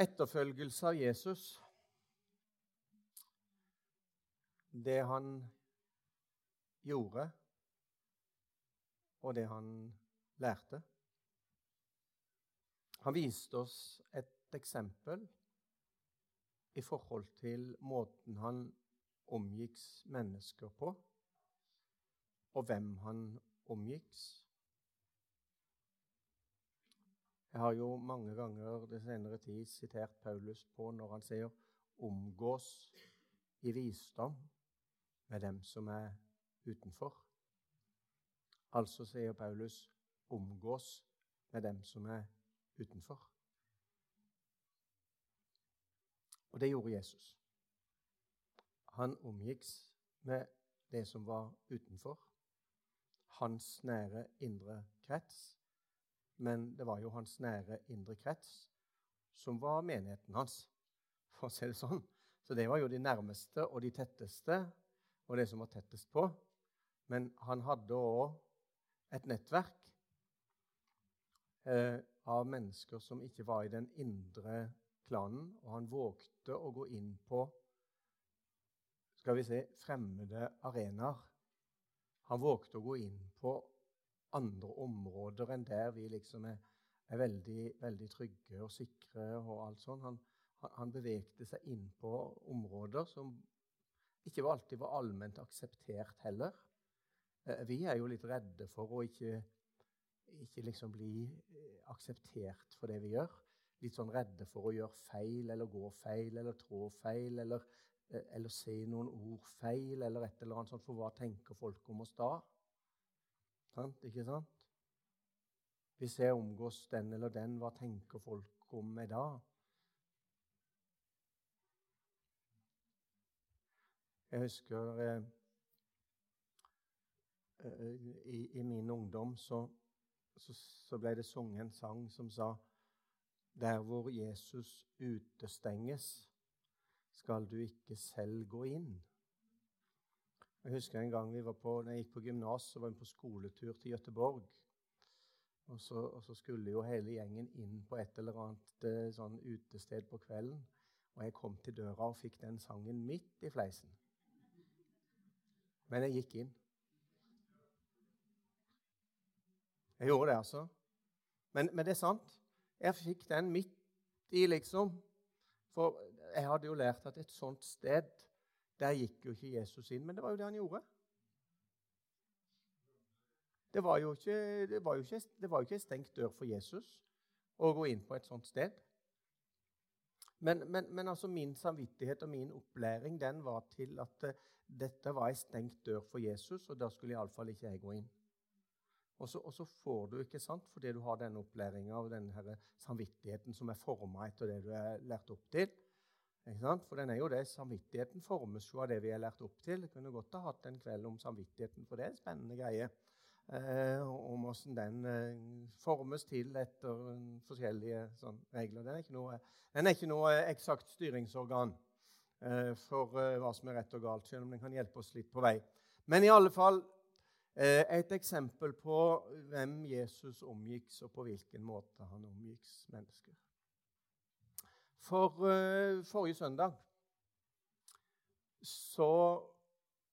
Etterfølgelse av Jesus Det han gjorde, og det han lærte. Han viste oss et eksempel i forhold til måten han omgikks mennesker på, og hvem han omgikk. Jeg har jo mange ganger det senere tid sitert Paulus på når han sier 'omgås i visdom med dem som er utenfor'. Altså sier Paulus 'omgås med dem som er utenfor'. Og det gjorde Jesus. Han omgikk med det som var utenfor. Hans nære indre krets men det var jo hans nære indre krets som var menigheten hans, for å si det sånn. Så det var jo de nærmeste og de tetteste, og det som var tettest på. Men han hadde òg et nettverk eh, av mennesker som ikke var i den indre klanen, og han vågte å gå inn på skal vi si, fremmede arenaer. Han vågte å gå inn på andre områder enn der vi liksom er, er veldig, veldig, trygge og sikre. og alt sånt. Han, han bevegde seg inn på områder som ikke alltid var allment akseptert heller. Eh, vi er jo litt redde for å ikke, ikke liksom bli eh, akseptert for det vi gjør. Litt sånn redde for å gjøre feil eller gå feil eller trå feil eller, eh, eller se noen ord feil eller et eller annet sånt. For hva tenker folk om oss da? Sant? Ikke sant? Hvis jeg omgås den eller den, hva tenker folk om meg da? Jeg husker eh, eh, i, i, min ungdom så, så, så, ble det sunget en sang som sa Der hvor Jesus utestenges, skal du ikke selv gå inn. Jeg husker en gang vi var på, når jeg gikk på gymnas, var vi på skoletur til Gøteborg. Og så, og så, skulle jo hele gjengen inn på et eller annet eh, sånn utested på kvelden. Og jeg kom til døra og fikk den sangen midt i fleisen. Men jeg gikk inn. Jeg gjorde det, altså. Men, men det er sant. Jeg fikk den midt i, liksom. For jeg hadde jo lært at et sånt sted der gikk jo ikke Jesus inn, men det var jo det han gjorde. Det var jo ikke, det var jo ikke, det var jo ikke en stengt dør for Jesus å gå inn på et sånt sted. Men, men, men altså min samvittighet og min opplæring den var til at uh, dette var ei stengt dør for Jesus, og da skulle iallfall ikke jeg gå inn. Og så, og så, får du, ikke sant, fordi du har denne opplæringa og denne samvittigheten som er forma etter det du er lært opp til, for den er jo det, Samvittigheten formes jo av det vi er lært opp til. Jeg kunne godt ha hatt en kveld om samvittigheten, for det er en spennende greie. Eh, om hvordan den eh, formes til etter forskjellige sånn, regler. Den er ikke noe, den ikke noe eksakt styringsorgan eh, for eh, hva som er rett og galt, selv om den kan hjelpe oss litt på vei. Men i alle fall eh, et eksempel på hvem Jesus omgikk, og på hvilken måte han omgikk mennesker. For uh, forrige søndag så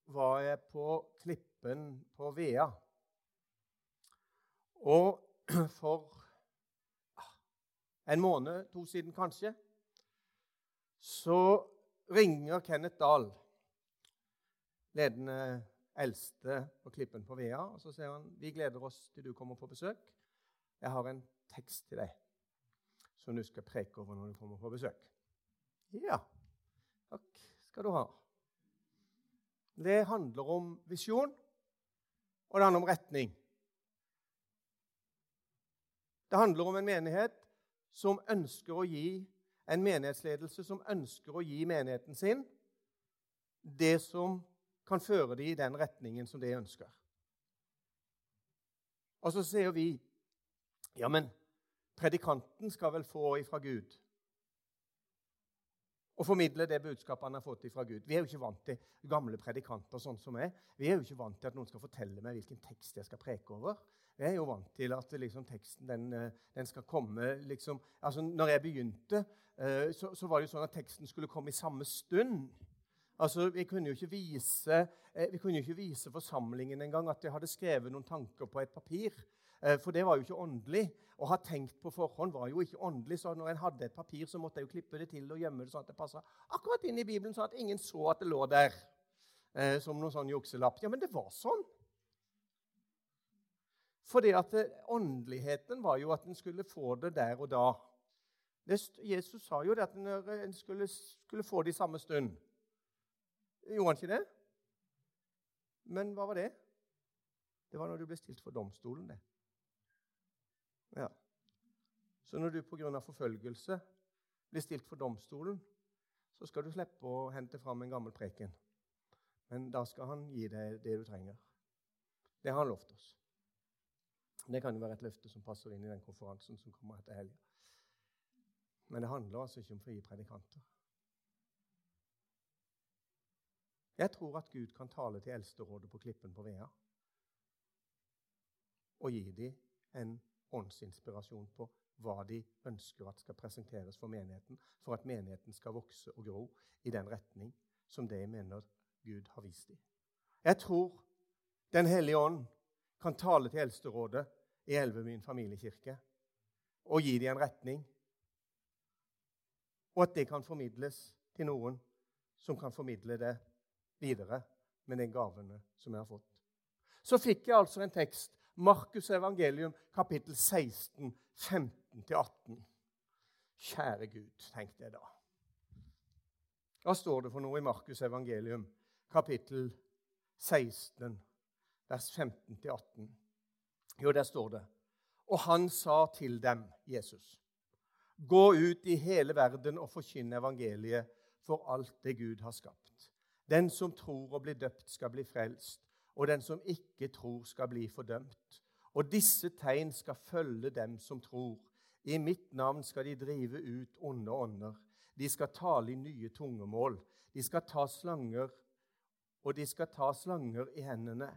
var jeg på Klippen på Vea. Og for ah, en måned, to siden kanskje, så ringer Kenneth Dahl, ledende eldste på Klippen på Vea, og så sier han vi gleder oss til du kommer på besøk. Jeg har en tekst til deg som du skal preke over når du kommer på besøk. Ja, takk skal du ha. Det handler om visjon, og det handler om retning. Det handler om en menighet som ønsker å gi en menighetsledelse som ønsker å gi menigheten sin det som kan føre dem i den retningen som de ønsker. Og så sier vi ja, men Predikanten skal vel få ifra Gud. Og formidle det budskapet han har fått ifra Gud. Vi er jo ikke vant til gamle predikanter sånn som meg. Vi er jo ikke vant til at noen skal fortelle meg hvilken tekst jeg skal preke over. Vi er jo vant til at liksom, teksten den, eh, den, skal komme liksom, altså Når jeg begynte, eh, så, så, var det jo sånn at teksten skulle komme i samme stund. Altså, Vi kunne jo ikke vise, eh, vi kunne jo ikke vise forsamlingen engang at jeg hadde skrevet noen tanker på et papir. For det var jo ikke åndelig. Å ha tenkt på forhånd var jo ikke åndelig. Så når en hadde et papir, så måtte jeg jo klippe det til og gjemme det sånn at det passa akkurat inn i Bibelen, sånn at ingen så at det lå der som noen sånn jukselapp. Ja, men det var sånn. Fordi at åndeligheten var jo at en skulle få det der og da. Jesus sa jo det at en skulle, skulle, få det i samme stund. Gjorde han ikke det? Men hva var det? Det var når du ble stilt for domstolen, det. Ja. Så når du pga. forfølgelse blir stilt for domstolen, så skal du slippe å hente fram en gammel preken. Men da skal han gi deg det du trenger. Det har han lovt oss. Det kan jo være et løfte som passer inn i den konferansen som kommer etter helga. Men det handler altså ikke om frie predikanter. Jeg tror at Gud kan tale til eldsterådet på Klippen på Vea og gi dem en åndsinspirasjon på hva de ønsker at skal presenteres for menigheten, for at menigheten skal vokse og gro i den retning som jeg mener Gud har vist dem. Jeg tror Den hellige ånd kan tale til eldsterådet i Elvemyn familiekirke og gi dem en retning. Og at det kan formidles til noen som kan formidle det videre med de gavene som jeg har fått. Så fikk jeg altså en tekst, Markus evangelium, kapittel 16, 15-18. Kjære Gud, tenkte jeg da. Hva står det for noe i Markus evangelium, kapittel 16, vers 15-18? Jo, der står det Og han sa til dem, Jesus, gå ut i hele verden og forkynne evangeliet for alt det Gud har skapt. Den som tror og blir døpt, skal bli frelst, og den som ikke tror, skal bli fordømt. Og disse tegn skal følge dem som tror. I mitt navn skal de drive ut onde ånder. De skal tale i nye tungemål. De skal ta slanger, og de skal ta slanger i hendene.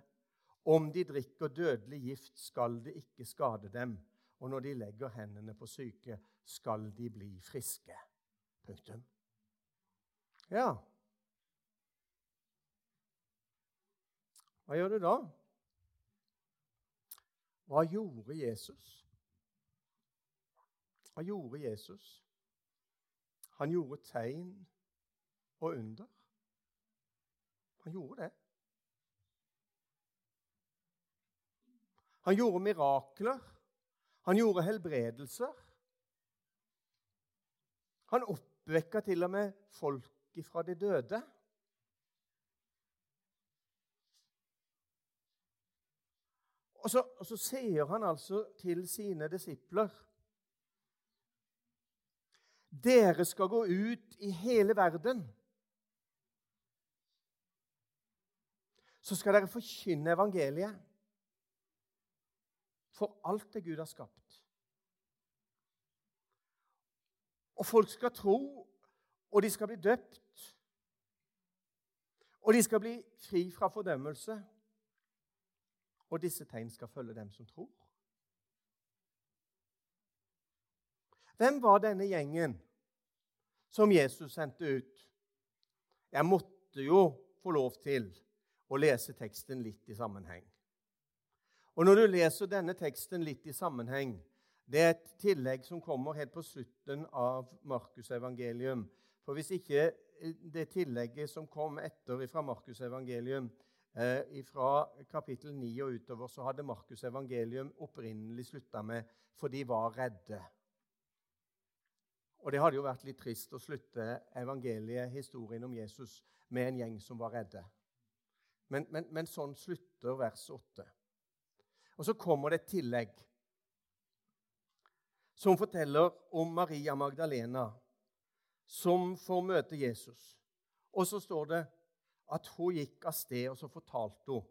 Om de drikker dødelig gift, skal det ikke skade dem. Og når de legger hendene på syke, skal de bli friske. Punktum. Ja Hva gjør du da? Hva gjorde Jesus? Hva gjorde Jesus? Han gjorde tegn og under. Han gjorde det. Han gjorde mirakler. Han gjorde helbredelser. Han oppvekka til og med folk fra de døde. Og så, og så sier han altså til sine disipler Dere skal gå ut i hele verden. Så skal dere forkynne evangeliet for alt det Gud har skapt. Og folk skal tro, og de skal bli døpt. Og de skal bli fri fra fordømmelse. Og disse tegn skal følge dem som tror. Hvem var denne gjengen som Jesus sendte ut? Jeg måtte jo få lov til å lese teksten litt i sammenheng. Og Når du leser denne teksten litt i sammenheng Det er et tillegg som kommer helt på slutten av Markusevangelium. For hvis ikke eh, det tillegget som kom etter fra Markusevangelium, eh, fra kapittel 9 og utover, så hadde Markus' evangelium opprinnelig slutta med 'for de var redde'. Og Det hadde jo vært litt trist å slutte evangeliet, historien om Jesus, med en gjeng som var redde. Men, men, men sånn slutter vers 8. Og så kommer det et tillegg som forteller om Maria Magdalena som får møte Jesus. Og så står det at hun gikk av sted, og så fortalte hun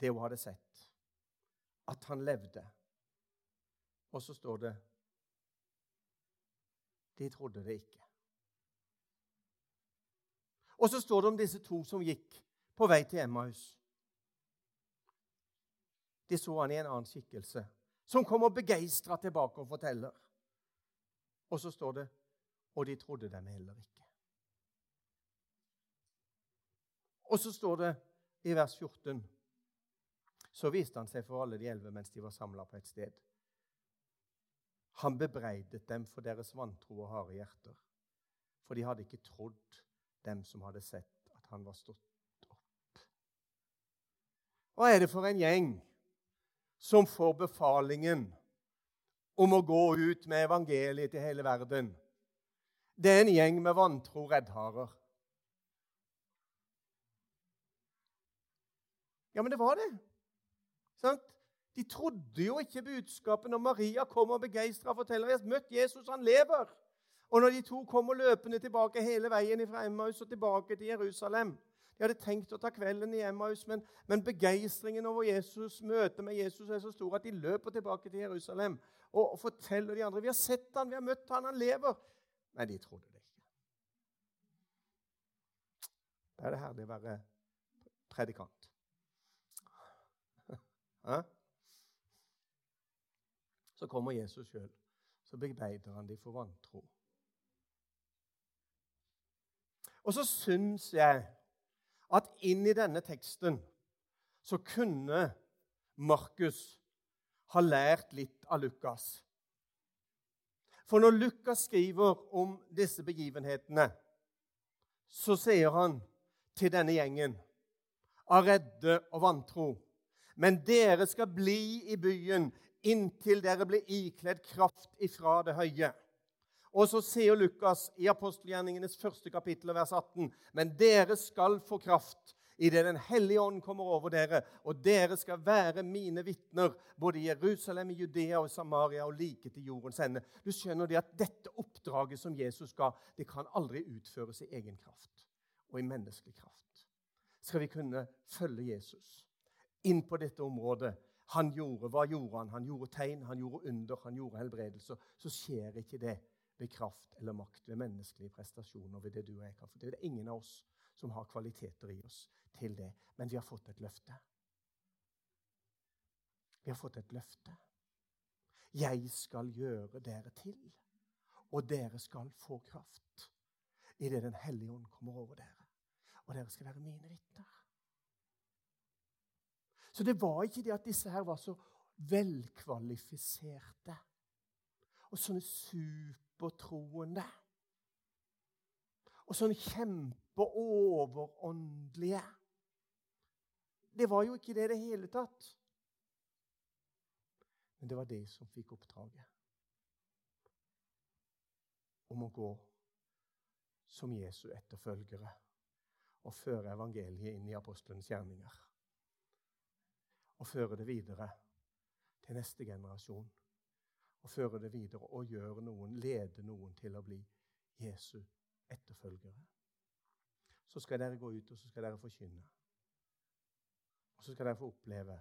det hun hadde sett. At han levde. Og så står det De trodde det ikke. Og så står det om disse to som gikk på vei til Emmaus. De så han i en annen skikkelse, som kommer begeistra tilbake og forteller. Og så står det og de trodde dem heller ikke. Og så står det i vers 14 Så viste han seg for alle de elleve mens de var samla på et sted. Han bebreidet dem for deres vantro og harde hjerter, for de hadde ikke trodd dem som hadde sett at han var stått opp. Hva er det for en gjeng som får befalingen om å gå ut med evangeliet til hele verden? Det er en gjeng med vantro reddharer. Ja, men det var det. Sant? De trodde jo ikke budskapet når Maria kom og begeistra forteller at møtt Jesus, han lever. Og når de to kommer løpende tilbake hele veien fra Emmaus og tilbake til Jerusalem De hadde tenkt å ta kvelden i Emmaus, men, men begeistringen over Jesus, møtet med Jesus er så stor at de løper tilbake til Jerusalem og, og forteller de andre vi har sett han, vi har møtt han, han lever. Nei, de trodde det ikke. Da er det herlig å være predikant. Så kommer Jesus sjøl. Så bebeider han dem for vantro. Og så syns jeg at inn i denne teksten så kunne Markus ha lært litt av Lukas. For når Lukas skriver om disse begivenhetene, så sier han til denne gjengen av redde og vantro men dere skal bli i byen inntil dere blir ikledd kraft ifra det høye. Og så sier Lukas i apostelgjerningenes første kapittel, vers 18.: Men dere skal få kraft idet Den hellige ånd kommer over dere, og dere skal være mine vitner både i Jerusalem, i Judea og Samaria og like til jordens ende. Du skjønner det at Dette oppdraget som Jesus ga, det kan aldri utføres i egen kraft og i menneskelig kraft. Skal vi kunne følge Jesus, inn på dette området. Han gjorde, Hva gjorde han? Han gjorde tegn, han gjorde under, han gjorde helbredelser. Så skjer ikke det ved kraft eller makt, ved menneskelige prestasjoner, ved det du og jeg kan få Det er ingen av oss som har kvaliteter i oss til det. Men vi har fått et løfte. Vi har fått et løfte. Jeg skal gjøre dere til, og dere skal få kraft idet Den hellige ånd kommer over dere. Og dere skal være mine vitner. Så det var ikke det at disse her var så velkvalifiserte og sånne supertroende. Og sånne kjempeoveråndelige. Det var jo ikke det i det hele tatt. Men det var det som fikk oppdraget om å gå som Jesu etterfølgere og føre evangeliet inn i apostlenes gjerninger og føre det videre til neste generasjon. Og føre det videre og gjøre noen, lede noen til å bli Jesu etterfølgere. Så skal dere gå ut og så skal dere forkynne. Og så skal dere få oppleve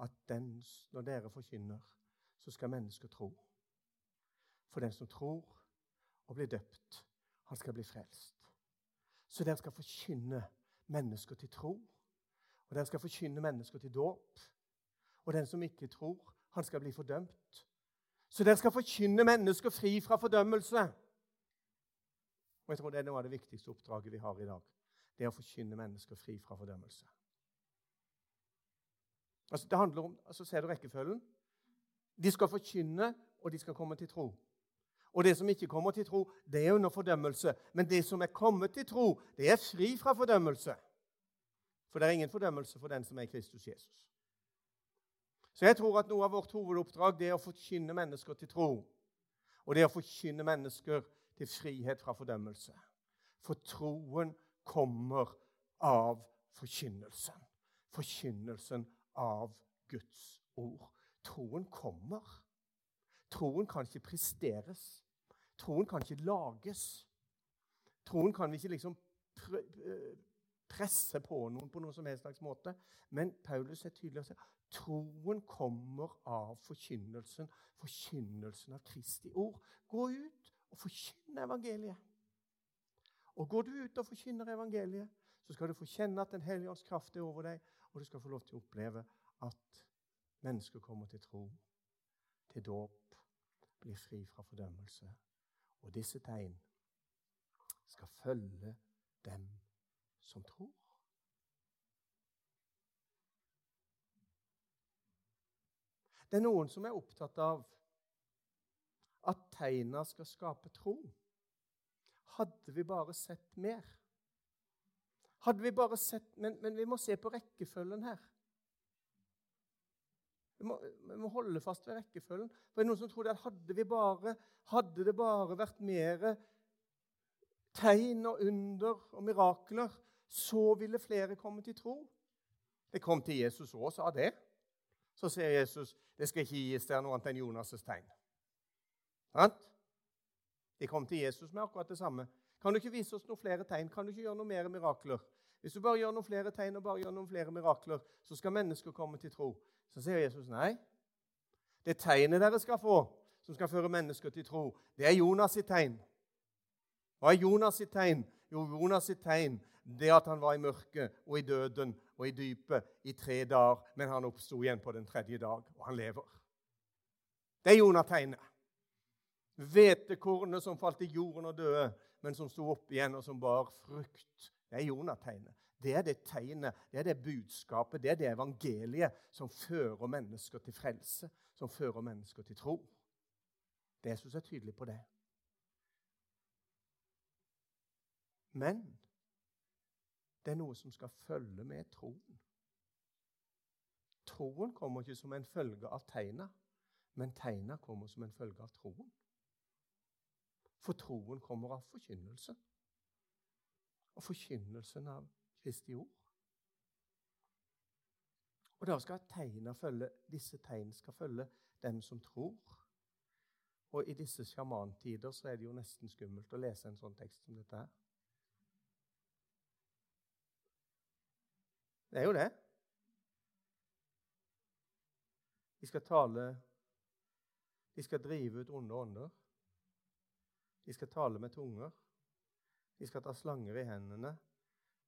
at den, når dere forkynner, så skal mennesker tro. For den som tror og blir døpt, han skal bli frelst. Så dere skal forkynne mennesker til tro og den skal forkynne mennesker til dåp. Og den som ikke tror, han skal bli fordømt. Så dere skal forkynne mennesker fri fra fordømmelse. Og jeg tror Det er noe av det viktigste oppdraget vi har i dag. Det er å forkynne mennesker fri fra fordømmelse. Altså, det handler om, altså Ser du rekkefølgen? De skal forkynne, og de skal komme til tro. Og det som ikke kommer til tro, det er under fordømmelse. Men det som er kommet til tro, det er fri fra fordømmelse. For det er ingen fordømmelse for den som er Kristus Jesus. Så jeg tror at noe av vårt hovedoppdrag det er å forkynne mennesker til tro. Og det er å forkynne mennesker til frihet fra fordømmelse. For troen kommer av forkynnelsen. Forkynnelsen av Guds ord. Troen kommer. Troen kan ikke presteres. Troen kan ikke lages. Troen kan vi ikke liksom presse på noen på noen som helst slags måte. Men Paulus er tydelig og sier troen kommer av forkynnelsen. Forkynnelsen av Kristi ord. Gå ut og forkynne evangeliet. Og Går du ut og forkynner evangeliet, så skal du få kjenne at Den hellige ånds kraft er over deg, og du skal få lov til å oppleve at mennesker kommer til tro, til dåp, blir fri fra fordømmelse. Og disse tegn skal følge dem som tror. Det er noen som er opptatt av at tegna skal skape tro. Hadde vi bare sett mer. Hadde vi bare sett, men, men vi må se på rekkefølgen her. Vi må, vi må, holde fast ved rekkefølgen. For det er noen som tror at hadde, vi bare, hadde det bare vært mer tegn og under og mirakler, så ville flere komme til tro. Det kom til Jesus òg, sa det. Så sier Jesus det skal ikke gis dere noe annet enn Jonas' tegn. Sant? De kom til Jesus med akkurat det samme. Kan du ikke vise oss noen flere tegn? Kan du ikke gjøre noen mer mirakler? Hvis du bare gjør noen flere tegn og bare gjør noen flere mirakler, så skal mennesker komme til tro. Så sier Jesus nei. Det tegnet dere skal få, som skal føre mennesker til tro, det er Jonas sitt tegn. Hva er Jonas sitt tegn? Jo, Jonas sitt tegn det at han var i mørket og i døden og i dypet i tre dager, men han oppsto igjen på den tredje dag, og han lever. Det er Jonah-tegnet. Hvetekornet som falt i jorden og døde, men som sto opp igjen og som bar frukt. Det er Jonah-tegnet. Det er det tegnet, det er det budskapet, det er det evangeliet som fører mennesker til frelse, som fører mennesker til tro. Jesus er tydelig på det. Men det er noe som skal følge med troen. Troen kommer ikke som en følge av tegna, men tegna kommer som en følge av troen. For troen kommer av forkynnelse. Og forkynnelsen av Kristi ord. Og da skal tegna følge, Disse tegn skal følge dem som tror. Og i disse sjamantider så er det jo nesten skummelt å lese en sånn tekst som dette her. Det er jo det. De skal tale De skal drive ut onde ånder. De skal tale med tunger. De skal ta slanger i hendene.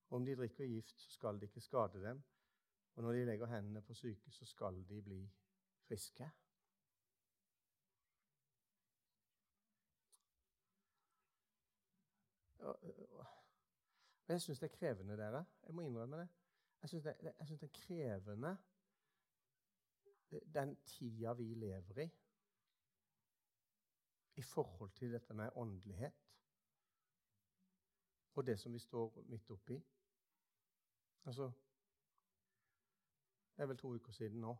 Om de drikker gift, så skal det ikke skade dem. Og når de legger hendene på syke, så skal de bli friske. Og jeg syns det er krevende, dere. Jeg må innrømme det. Jeg syns det, det, det, er krevende, den tida vi lever i, i forhold til dette med åndelighet og det som vi står midt oppi. Altså Det er vel to uker siden nå.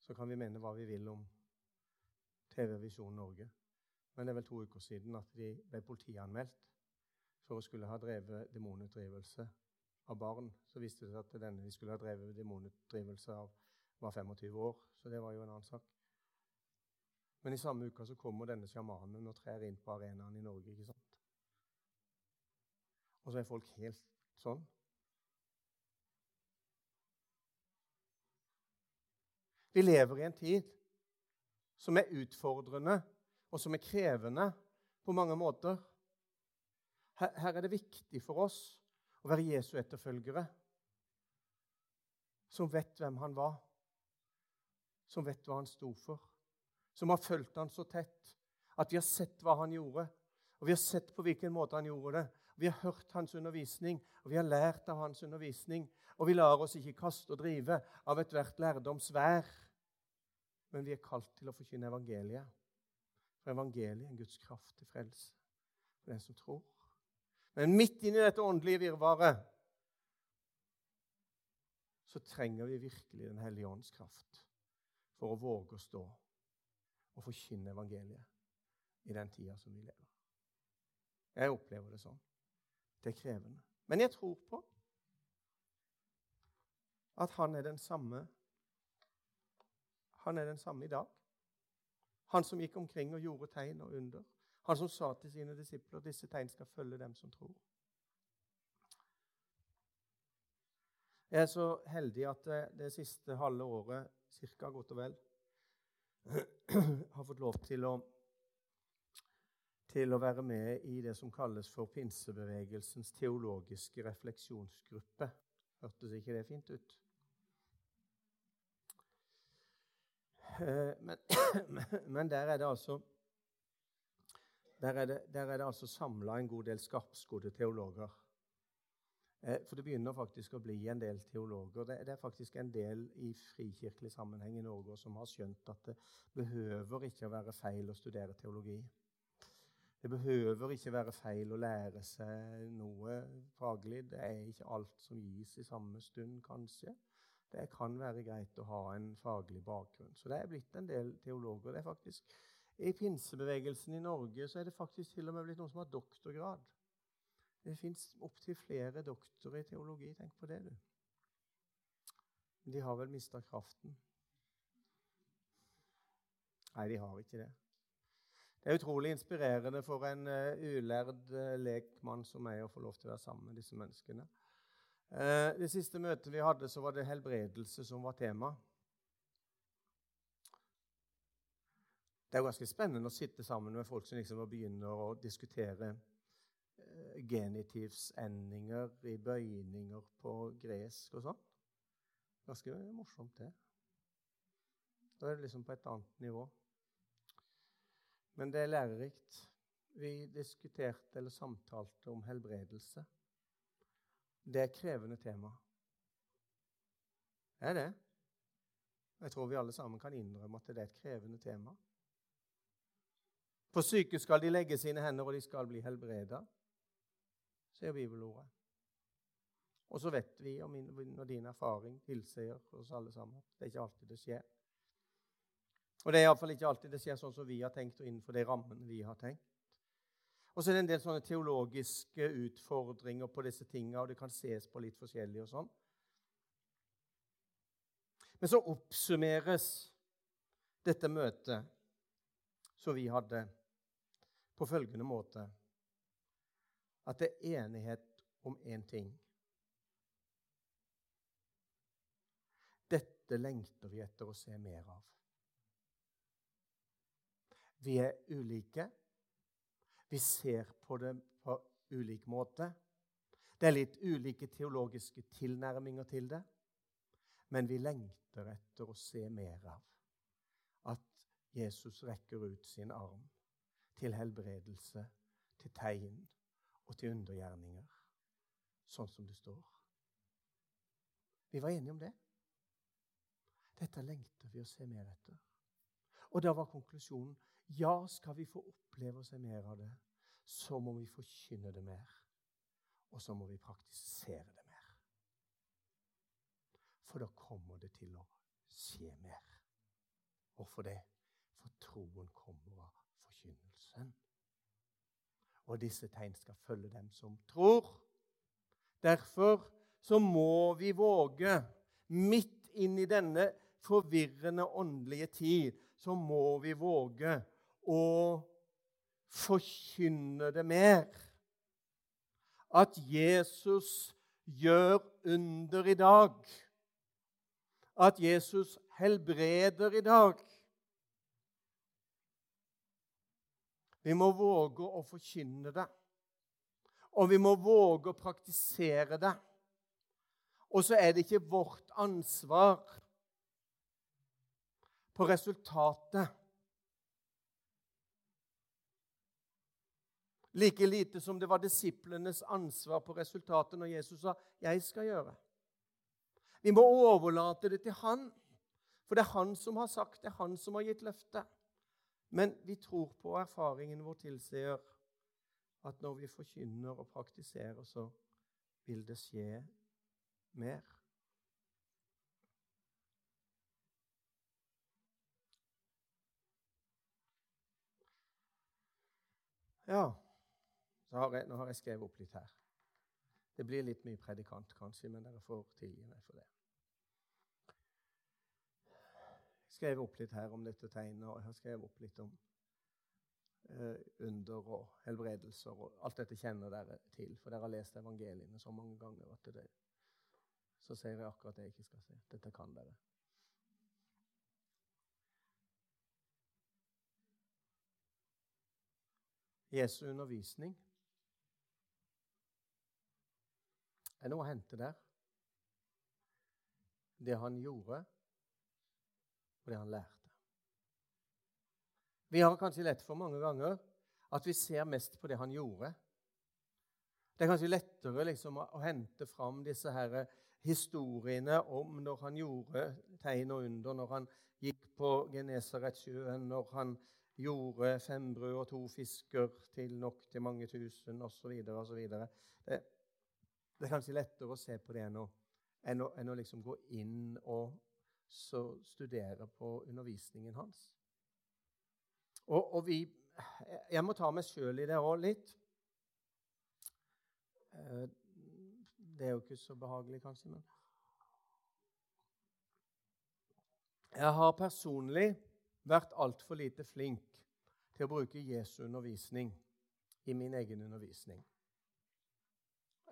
Så kan vi mene hva vi vil om TV Visjon Norge. Men det er vel to uker siden at de ble politianmeldt for å skulle ha drevet demonutdrivelse av barn, så viste det seg at denne de skulle ha drevet demonutdrivelse av, var 25 år. Så det var jo en annen sak. Men i samme uke så kommer denne sjamanen og trer inn på arenaen i Norge. ikke sant? Og så er folk helt sånn. Vi lever i en tid som er utfordrende, og som er krevende på mange måter. Her, her er det viktig for oss å være Jesu etterfølgere. Som vet hvem han var, som vet hva han sto for. Som har fulgt han så tett at vi har sett hva han gjorde, og vi har sett på hvilken måte han gjorde det. Vi har hørt hans undervisning, og vi har lært av hans undervisning. Og vi lar oss ikke kaste og drive av ethvert lærdomsvær. Men vi er kalt til å forkynne evangeliet. For evangeliet er en Guds kraft til frelse for den som tror. Men midt inni dette åndelige virvaret så trenger vi virkelig Den hellige ånds kraft for å våge å stå og forkynne evangeliet i den tida som vi lever. Jeg opplever det sånn. Det er krevende. Men jeg tror på at han er den samme Han er den samme i dag. Han som gikk omkring og gjorde tegn og under. Han som sa til sine disipler disse tegn skal følge dem som tror. Jeg er så heldig at det, siste halve året, cirka godt og vel, har fått lov til å, til å være med i det som kalles for pinsebevegelsens teologiske refleksjonsgruppe. Hørtes ikke det fint ut? Eh, men, men der er det altså der er det, der er det altså samla en god del skarpskodde teologer. Eh, for det begynner faktisk å bli en del teologer. Det, det, er faktisk en del i frikirkelig sammenheng i Norge som har skjønt at det behøver ikke å være feil å studere teologi. Det behøver ikke være feil å lære seg noe faglig. Det er ikke alt som gis i samme stund, kanskje. Det kan være greit å ha en faglig bakgrunn. Så det er blitt en del teologer. Det er faktisk, I pinsebevegelsen i Norge så er det faktisk til og med blitt noen som har doktorgrad. Det fins opptil flere doktorer i teologi. Tenk på det, du. De har vel mista kraften? Nei, de har ikke det. Det er utrolig inspirerende for en uh, ulærd uh, lekmann som meg å få lov til å være sammen med disse menneskene. Uh, det siste møtet vi hadde, så var det helbredelse som var tema. Det er ganske spennende å sitte sammen med folk som liksom begynner å diskutere genitivsendinger i bøyninger på gresk og sånn. Ganske morsomt, det. Da er det liksom på et annet nivå. Men det er lærerikt. Vi diskuterte eller samtalte om helbredelse. Det er et krevende tema. Det er det. Jeg tror vi alle sammen kan innrømme at det er et krevende tema. På syke skal de legge sine hender, og de skal bli helbreda sier bibelordet. Og så vet vi, og min og din erfaring tilsier oss alle sammen, det er ikke alltid det skjer. Og det er iallfall ikke alltid det skjer sånn som vi har tenkt, og innenfor de rammene vi har tenkt. Og så er det en del sånne teologiske utfordringer på disse tingene, og det kan ses på litt forskjellig og sånn. Men så oppsummeres dette møtet som vi hadde, på følgende måte at det er enighet om én ting. Dette lengter vi etter å se mer av. Vi er ulike. Vi ser på det på ulik måte. Det er litt ulike teologiske tilnærminger til det. Men vi lengter etter å se mer av Jesus rekker ut sin arm til helbredelse, til tegn og til undergjerninger, sånn som det står. Vi var enige om det. Dette lengter vi å se mer etter. Og da var konklusjonen ja, skal vi få oppleve å se mer av det, så må vi forkynne det mer. Og så må vi praktisere det mer. For da kommer det til å skje mer. Hvorfor det? Troen kommer av forkynnelsen og disse tegn skal følge dem som tror. Derfor så må vi våge, midt inn i denne forvirrende åndelige tid, så må vi våge å forkynne det mer. At Jesus gjør under i dag. At Jesus helbreder i dag. Vi må våge å forkynne det. Og vi må våge å praktisere det. Og så er det ikke vårt ansvar på resultatet. Like lite som det var disiplenes ansvar på resultatet når Jesus sa 'Jeg skal gjøre'. Vi må overlate det til Han, for det er Han som har sagt det, er Han som har gitt løftet. Men vi tror på erfaringen vår tilsier at når vi forkynner og praktiserer, så vil det skje mer. Ja, har jeg, nå har jeg skrevet opp litt her. Det blir litt mye predikant, kanskje, men dere får tilgi meg for det. Skrevet opp litt her om dette tegnet, og jeg har skrevet opp litt om eh, under og helbredelser. og Alt dette kjenner dere til, for dere har lest evangeliene så mange ganger. at det, Så sier jeg akkurat det jeg ikke skal si. Dette kan dere. Jesu undervisning er noe å hente der. Det han gjorde, og det han lærte. Vi har kanskje lett for mange ganger at vi ser mest på det han gjorde. Det er kanskje lettere liksom, å, hente fram disse her historiene om når han gjorde tegn og under, når han gikk på Genesaretsjøen, når han gjorde fem brød og to fisker til nok til mange tusen osv. Det, det er kanskje lettere å se på det enn å, enn å, enn å liksom gå inn og studere på undervisningen hans. Og, og vi Jeg må ta meg sjøl i det òg litt. Eh, det er jo ikke så behagelig, kanskje, men Jeg har personlig vært altfor lite flink til å bruke Jesu undervisning i min egen undervisning.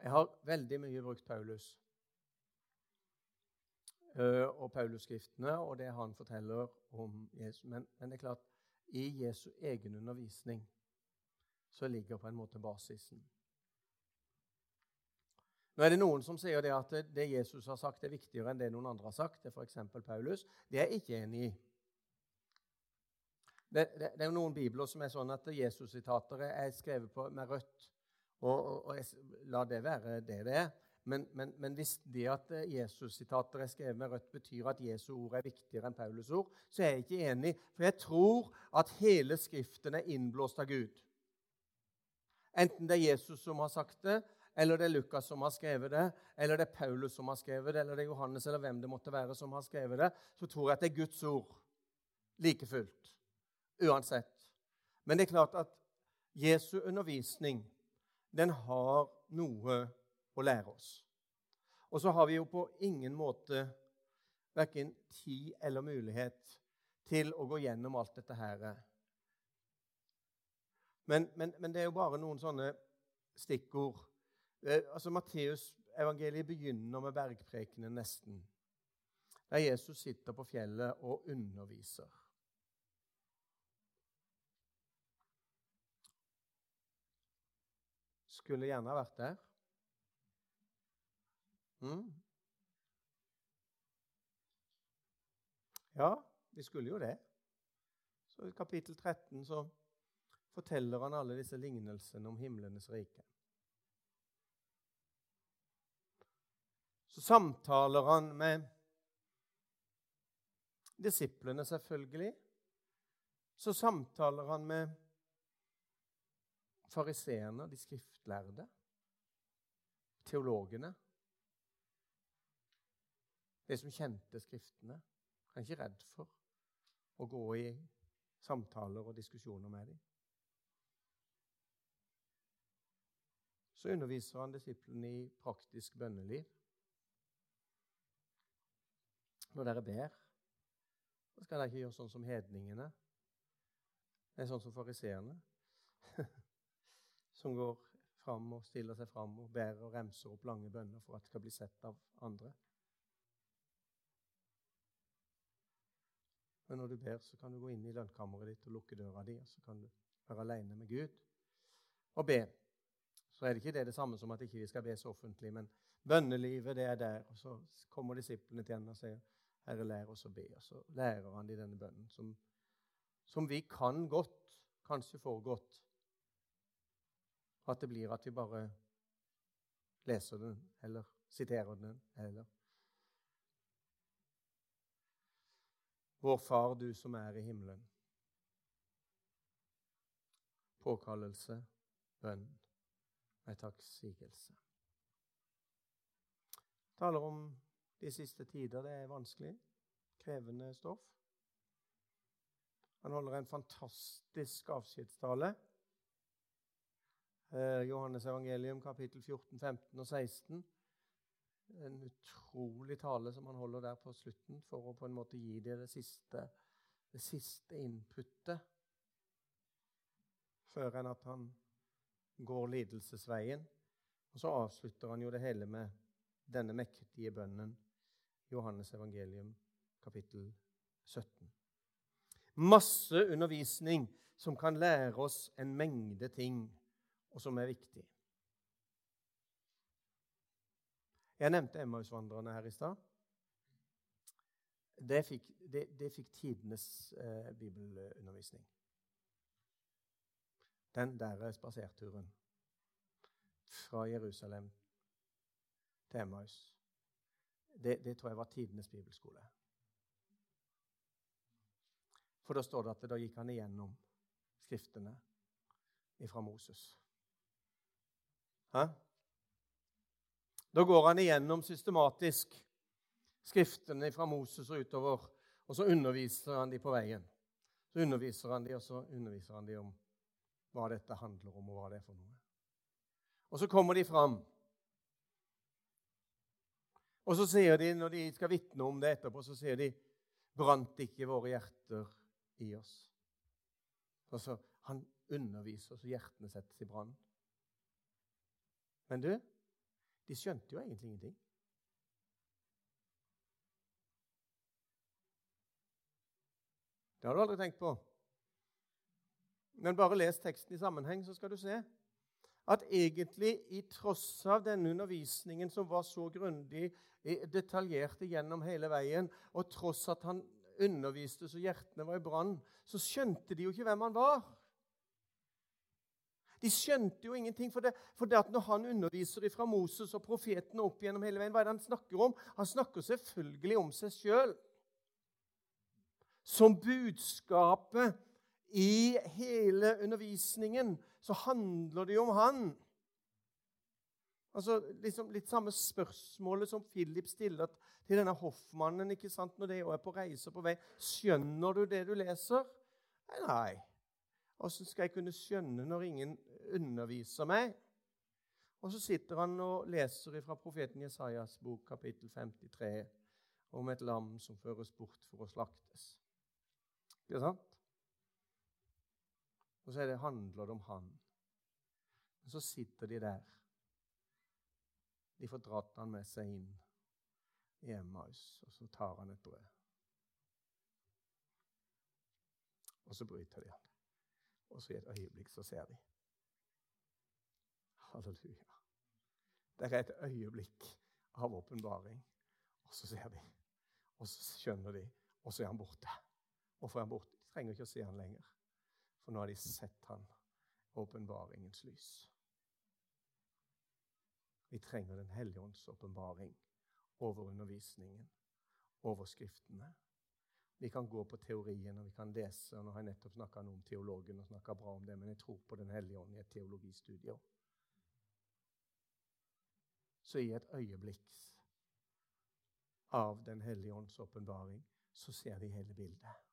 Jeg har veldig mye brukt Paulus og Paulus-skriftene og det han forteller om Jesus. Men, men, det er klart, i Jesu egen undervisning så ligger på en måte basisen. Nå er det Noen som sier det at det Jesus har sagt, er viktigere enn det noen andre har sagt. Det er f.eks. Paulus. Det er jeg ikke enig i. Det, det, det, er noen bibler som er sånn at Jesus-sitater er skrevet på, med rødt. Og, og, og jeg, la det være det det er. Men, men, men hvis det at Jesus-sitater er skrevet med rødt, betyr at Jesu ord er viktigere enn Paulus' ord, så er jeg ikke enig. For jeg tror at hele Skriften er innblåst av Gud. Enten det er Jesus som har sagt det, eller det er Lukas som har skrevet det, eller det er Paulus som har skrevet det, eller det er Johannes eller hvem det måtte være som har skrevet det, så tror jeg at det er Guds ord like fullt. Uansett. Men det er klart at Jesu undervisning den har noe å lære oss. Og så har vi jo på ingen måte verken tid eller mulighet til å gå gjennom alt dette her. Men, men, men det er jo bare noen sånne stikkord Eh, altså Matteus-evangeliet begynner med bergprekenen nesten, der Jesus sitter på fjellet og underviser. Skulle gjerne vært der. Mm. Ja, vi skulle jo det. Så I kapittel 13 så forteller han alle disse lignelsene om himlenes rike. Så samtaler han med disiplene, selvfølgelig. Så samtaler han med fariseerne, de skriftlærde, teologene. De som kjente Skriftene. Han er ikke redd for å gå i samtaler og diskusjoner med dem. Så underviser han disiplene i praktisk bønneliv. Når dere ber, så skal dere ikke gjøre sånn som hedningene. Det er sånn som fariseerne, som går fram og stiller seg fram og ber og remser opp lange bønner for at det skal bli sett av andre. Men når du ber, så kan du gå inn i lønnkammeret ditt og lukke døra di, og så kan du være alene med Gud og be. Så er det ikke det, det samme som at ikke vi skal be så offentlig, men bønnelivet, det er der. Og så kommer disiplene til henne og sier Herre, lær oss å be. Og så lærer han de denne bønnen, som, som vi kan godt, kanskje for godt. At det blir at vi bare leser den, eller siterer den, eller Vår Far, du som er i himmelen. Påkallelse, bønn ei takksigelse. Taler om de siste tider. Det er vanskelig, krevende stoff. Han holder en fantastisk avskjedstale. Eh, Johannes evangelium, kapittel 14, 15 og 16. En utrolig tale som han holder der på slutten for å på en måte gi det det siste, det siste inputtet før enn at han går lidelsesveien. Og så avslutter han jo det hele med denne mektige bønnen Johannes evangelium, kapittel 17. Masse undervisning som kan lære oss en mengde ting, og som er viktig. Jeg nevnte Emmausvandrerne her i stad. Det fikk, det, det fikk tidenes eh, bibelundervisning. den der spaserturen fra Jerusalem til Emmaus, det, det tror jeg var tidenes bibelskole. For da står det at da gikk han igjennom Skriftene fra Moses. Hæ? Da går han igjennom systematisk Skriftene fra Moses og utover, og så underviser han de på veien. Så underviser han de, og så underviser han de om hva dette handler om, og hva det er for noe. Og så kommer de fram. Og så sier de, når de skal vitne om det etterpå, så sier de Brant ikke våre hjerter i oss? Altså, Han underviser, så hjertene settes i brann. Men du, de skjønte jo egentlig ingenting. Det har du aldri tenkt på. Men bare les teksten i sammenheng, så skal du se at egentlig, i tross av denne undervisningen som var så grundig detaljert gjennom hele veien, og tross at han underviste så hjertene var i brann, så skjønte de jo ikke hvem han var. De skjønte jo ingenting. For det, for det at når han underviser fra Moses og profetene opp gjennom hele veien, hva er det han snakker om? Han snakker selvfølgelig om seg sjøl som budskapet i hele undervisningen, så handler det jo om han. Altså, liksom Litt samme spørsmålet som Philip stiller til denne hoffmannen ikke sant, når det er på reise på vei. Skjønner du det du leser? Nei. nei. Åssen skal jeg kunne skjønne når ingen underviser meg? Og så sitter han og leser fra profeten Jesajas bok, kapittel 53, om et lam som føres bort for å slaktes. Ikke sant? Og så det, handler det om han. Men så sitter de der. De får dratt han med seg inn i Emmaus, og så tar han et brød. Og så bryter de han. Og så i et øyeblikk så ser de. Halleluja. Det er et øyeblikk av åpenbaring, og så ser de. Og så skjønner de, og så er han borte. Hvorfor er han borte? De trenger ikke å se han lenger. For nå har de sett han åpenbaringens lys. Vi trenger Den hellige ånds åpenbaring over undervisningen, over Skriftene. Vi kan gå på teorien og vi kan lese. og Nå har jeg nettopp snakka om teologen og snakka bra om det, men jeg tror på Den hellige ånd i et teologistudie Så i et øyeblikk av Den hellige ånds åpenbaring så ser de hele bildet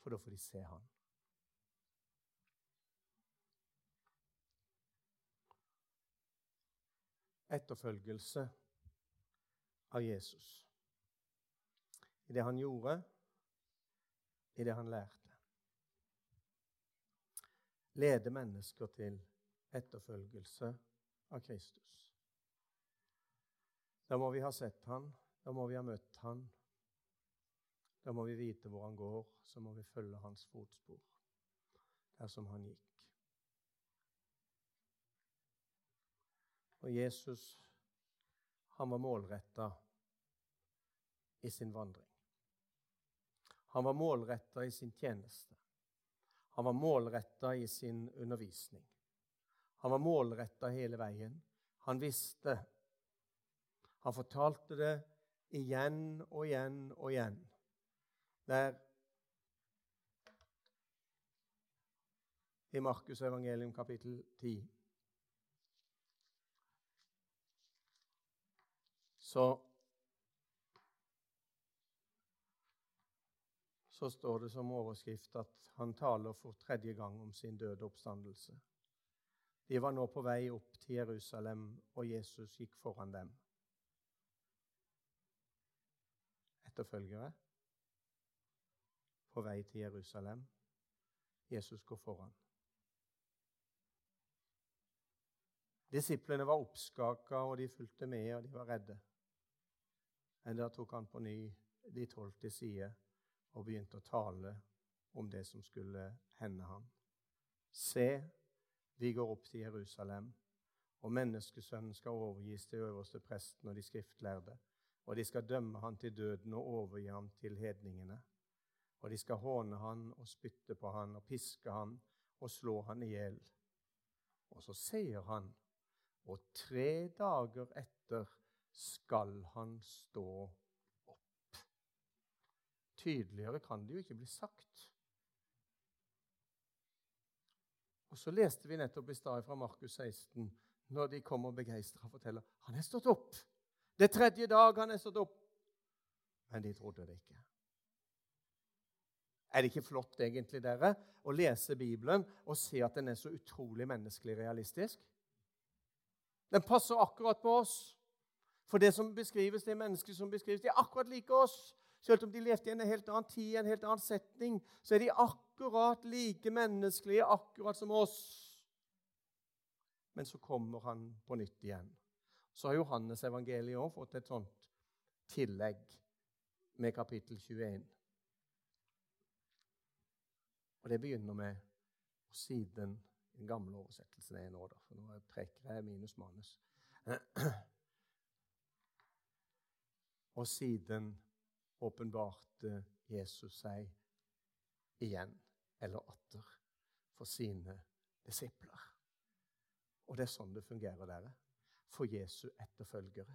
for da får de se han. Etterfølgelse av Jesus. I det han gjorde, i det han lærte. Lede mennesker til etterfølgelse av Kristus. Da må vi ha sett han, da må vi ha møtt han, da må vi vite hvor han går, så må vi følge hans fotspor der som han gikk. Og Jesus, han var målretta i sin vandring. Han var målretta i sin tjeneste. Han var målretta i sin undervisning. Han var målretta hele veien. Han visste. Han fortalte det igjen og igjen og igjen der i Markus evangelium kapittel 10 så så står det som overskrift at han taler for tredje gang om sin døde oppstandelse. De var nå på vei opp til Jerusalem, og Jesus gikk foran dem. Etterfølgere på vei til Jerusalem. Jesus går foran. Disiplene var oppskaka, og de fulgte med, og de var redde. Men da tok han på ny de tolv til side og begynte å tale om det som skulle hende ham. Se, vi går opp til Jerusalem, og menneskesønnen skal overgis til øverste presten og de skriftlærde, og de skal dømme han til døden og overgi ham til hedningene Og de skal håne han og spytte på han og piske han og slå han i hjel. Og så sier han, og tre dager etter skal han stå opp. Tydeligere kan det jo ikke bli sagt. Og Så leste vi nettopp i stad fra Markus 16, når de kommer begeistra og forteller han er stått opp. Det er tredje dag han er stått opp. Men de trodde det ikke. Er det ikke flott egentlig, dere, å lese Bibelen og se at den er så utrolig menneskelig realistisk? Den passer akkurat på oss. For det som beskrives, det mennesket som beskrives, de er akkurat like oss. Selv om de levde i en helt annen tid, en helt annen setning, så er de akkurat like menneskelige, akkurat som oss. Men så kommer han på nytt igjen. Så har Johannes evangeliet også fått et sånt tillegg med kapittel 21. Og det begynner med og siden den gamle oversettelsen er nå, da, for nå preker jeg minus manus. Og siden åpenbarte Jesus seg igjen, eller atter, for sine disipler. Og det er sånn det fungerer, dere. For Jesu etterfølgere.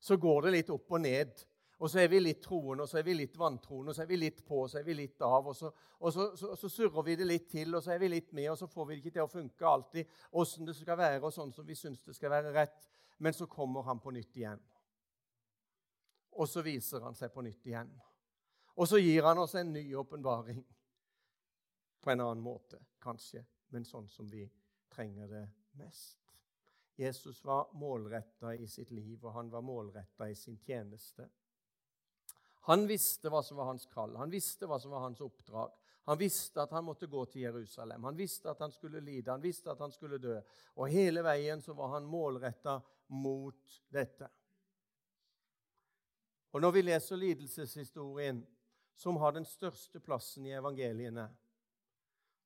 Så går det litt opp og ned og så er vi litt troende, og så er vi litt vantroende, og så er vi litt på, og så er vi litt av. Og så, og så, så, så surrer vi det litt til, og så er vi litt med, og så får vi det ikke til å funke alltid åssen det skal være, og sånn som vi syns det skal være rett. Men så kommer han på nytt igjen. Og så viser han seg på nytt igjen. Og så gir han oss en ny åpenbaring. På en annen måte, kanskje, men sånn som vi trenger det mest. Jesus var målretta i sitt liv, og han var målretta i sin tjeneste. Han visste hva som var hans kall, han visste hva som var hans oppdrag. Han visste at han måtte gå til Jerusalem, han visste at han skulle lide, han visste at han skulle dø. Og hele veien så var han målretta mot dette. Og Når vi leser lidelseshistorien, som har den største plassen i evangeliene,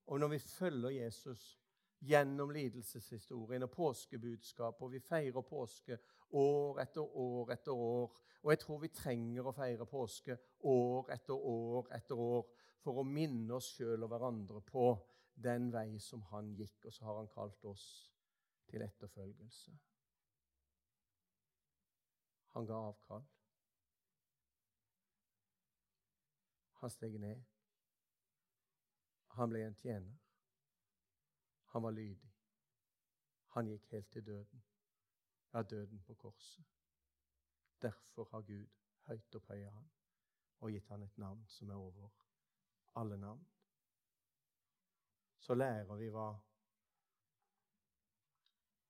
og når vi følger Jesus gjennom lidelseshistorien og påskebudskapet, og vi feirer påske år etter år etter år. Og jeg tror vi trenger å feire påske år etter år etter år for å minne oss sjøl og hverandre på den vei som han gikk, og så har han kalt oss til etterfølgelse. Han ga avkall. Han steg ned. Han ble en tjener. Han var lydig. Han gikk helt til døden. Ja, døden på korset. Derfor har Gud høyt opphøya han og gitt han et navn som er over alle navn. Så lærer vi hva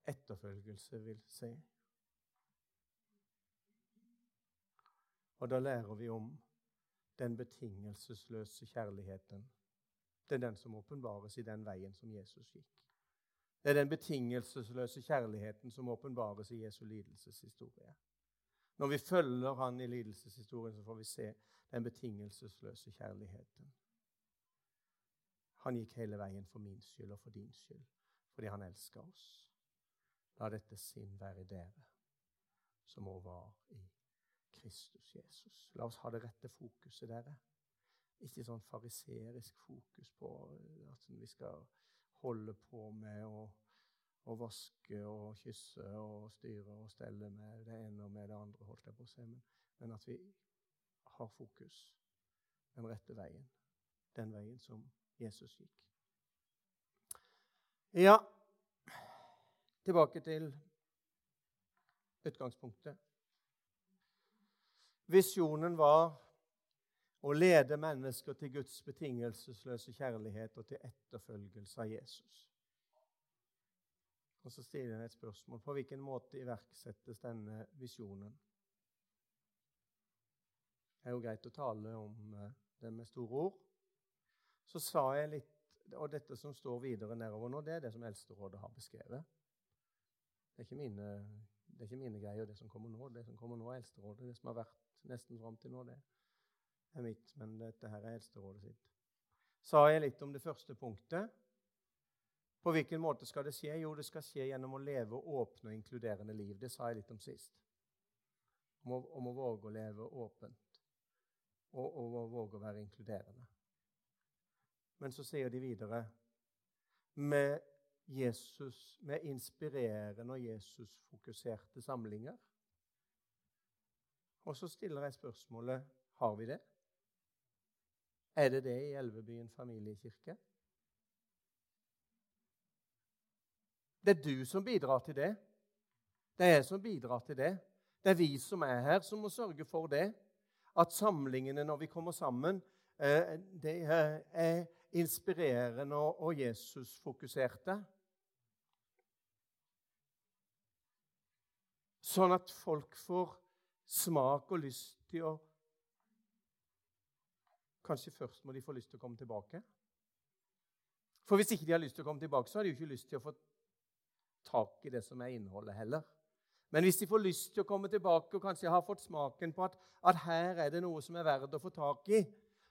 etterfølgelse vil si. Og da lærer vi om den betingelsesløse kjærligheten. Det er den som åpenbares i den veien som Jesus gikk. Det er den betingelsesløse kjærligheten som åpenbares i Jesu lidelseshistorie. Når vi følger han i lidelseshistorien, så får vi se den betingelsesløse kjærligheten. Han gikk hele veien for min skyld og for din skyld, fordi han elsker oss. La dette sinn være i dere, som òg var i Kristus Jesus. La oss ha det rette fokuset, dere. Ikke sånn fariserisk fokus på at vi skal holde på med å, å vaske og kysse og styre og stelle med det ene og med det andre, holdt jeg på å si, men, men at vi har fokus den rette veien. Den veien som Jesus gikk. Ja, tilbake til utgangspunktet. Visjonen var å lede mennesker til Guds betingelsesløse kjærlighet og til etterfølgelse av Jesus. Og Så stiller jeg et spørsmål. På hvilken måte iverksettes denne visjonen? Det er jo greit å tale om eh, det med store ord. Så sa jeg litt Og dette som står videre nedover nå, det er det som Eldsterådet har beskrevet. Det er ikke mine, det er ikke mine greier, det som kommer nå. Det som kommer nå, er Eldsterådet. Det som har vært nesten fram til nå, det er mitt, men dette her er Eldsterådet sitt. Sa jeg litt om det første punktet? På hvilken måte skal det skje? Jo, det skal skje gjennom å leve åpne og inkluderende liv. Det sa jeg litt om sist. Om å, om å våge å leve åpent og, og, og våge å være inkluderende. Men så sier de videre med Jesus, med inspirerende og Jesus-fokuserte samlinger. Og så stiller jeg spørsmålet har vi det. Er det det i Elvebyen familiekirke? Det er du som bidrar til det. Det er jeg som bidrar til det. Det er vi som er her, som må sørge for det. At samlingene når vi kommer sammen, eh, det er inspirerende og Jesus-fokuserte. Sånn at folk får smak og lyst til å Kanskje først må de få lyst til å komme tilbake. For hvis ikke de har lyst til å komme tilbake, så har de jo ikke lyst til å få tak i det som er innholdet heller. Men hvis de får lyst til å komme tilbake og kanskje har fått smaken på at, at her er det noe som er verdt å få tak i,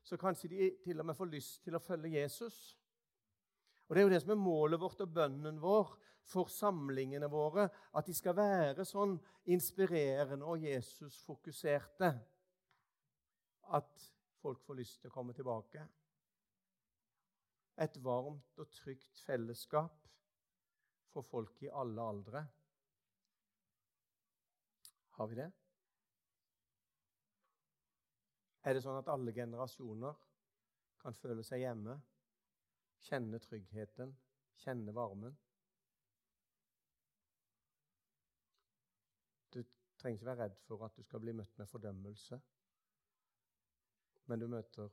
så kanskje de til og med får lyst til å følge Jesus. Og Det er jo det som er målet vårt og bønnen vår for samlingene våre. At de skal være sånn inspirerende og Jesus-fokuserte at folk får lyst til å komme tilbake. Et varmt og trygt fellesskap for folk i alle aldre. Har vi det? Er det sånn at alle generasjoner kan føle seg hjemme, kjenne tryggheten, kjenne varmen? Du trenger ikke være redd for at du skal bli møtt med fordømmelse, men du møter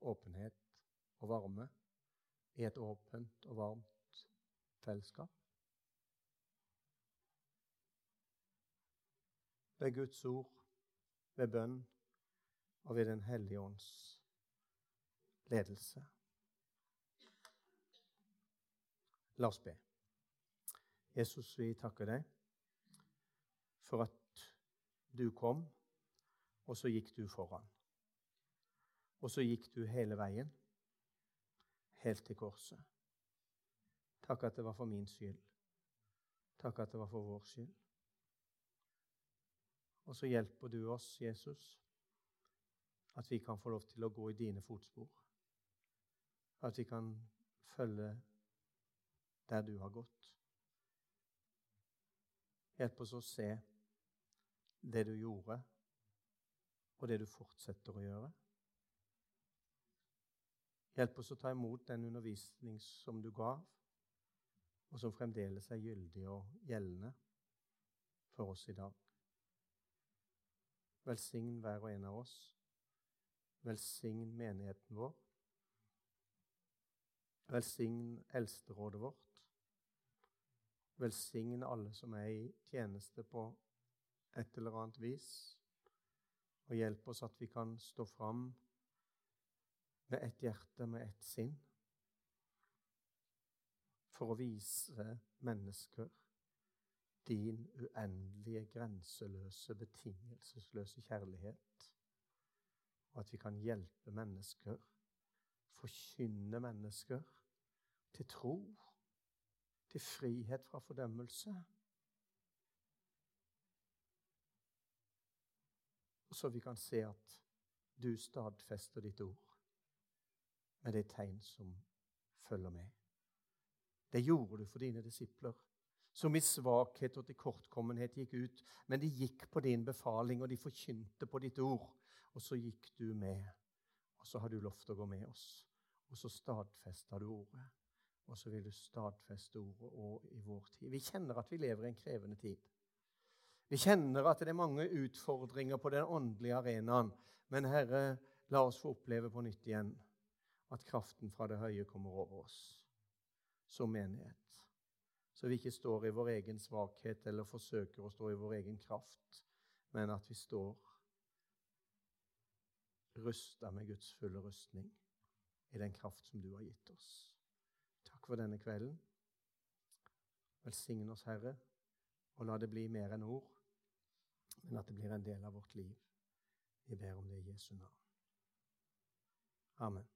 åpenhet og varme i et åpent og varmt fellesskap. ved Guds ord, ved bønn og ved Den hellige ånds ledelse. La oss be. Jesus, vi takker deg for at du kom, og så gikk du foran. Og så gikk du hele veien, helt til korset. Takk at det var for min skyld. Takk at det var for vår skyld. Og så hjelper du oss, Jesus, at vi kan få lov til å gå i dine fotspor. At vi kan følge der du har gått. Hjelp oss å se det du gjorde, og det du fortsetter å gjøre. Hjelp oss å ta imot den undervisning som du gav, og som fremdeles er gyldig og gjeldende for oss i dag. Velsign hver og en av oss. Velsign menigheten vår. Velsign eldsterådet vårt. Velsign alle som er i tjeneste på et eller annet vis. Og hjelp oss at vi kan stå fram med ett hjerte, med ett sinn, for å vise mennesker din uendelige, grenseløse, betingelsesløse kjærlighet. Og at vi kan hjelpe mennesker, forkynne mennesker til tro, til frihet fra fordømmelse. Så vi kan se at du stadfester ditt ord med det tegn som følger med. Det gjorde du for dine disipler som i svakhet og til kortkommenhet gikk ut. Men de gikk på din befaling, og de forkynte på ditt ord. Og så gikk du med. Og så har du lovt å gå med oss. Og så stadfesta du ordet. Og så vil du stadfeste ordet òg i vår tid. Vi kjenner at vi lever i en krevende tid. Vi kjenner at det er mange utfordringer på den åndelige arenaen. Men Herre, la oss få oppleve på nytt igjen at kraften fra det høye kommer over oss som menighet så vi ikke står i vår egen svakhet eller forsøker å stå i vår egen kraft, men at vi står rusta med Guds fulle rustning i den kraft som du har gitt oss. Takk for denne kvelden. Velsign oss, Herre, og la det bli mer enn ord, men at det blir en del av vårt liv. Vi ber om det i Jesu navn. Amen.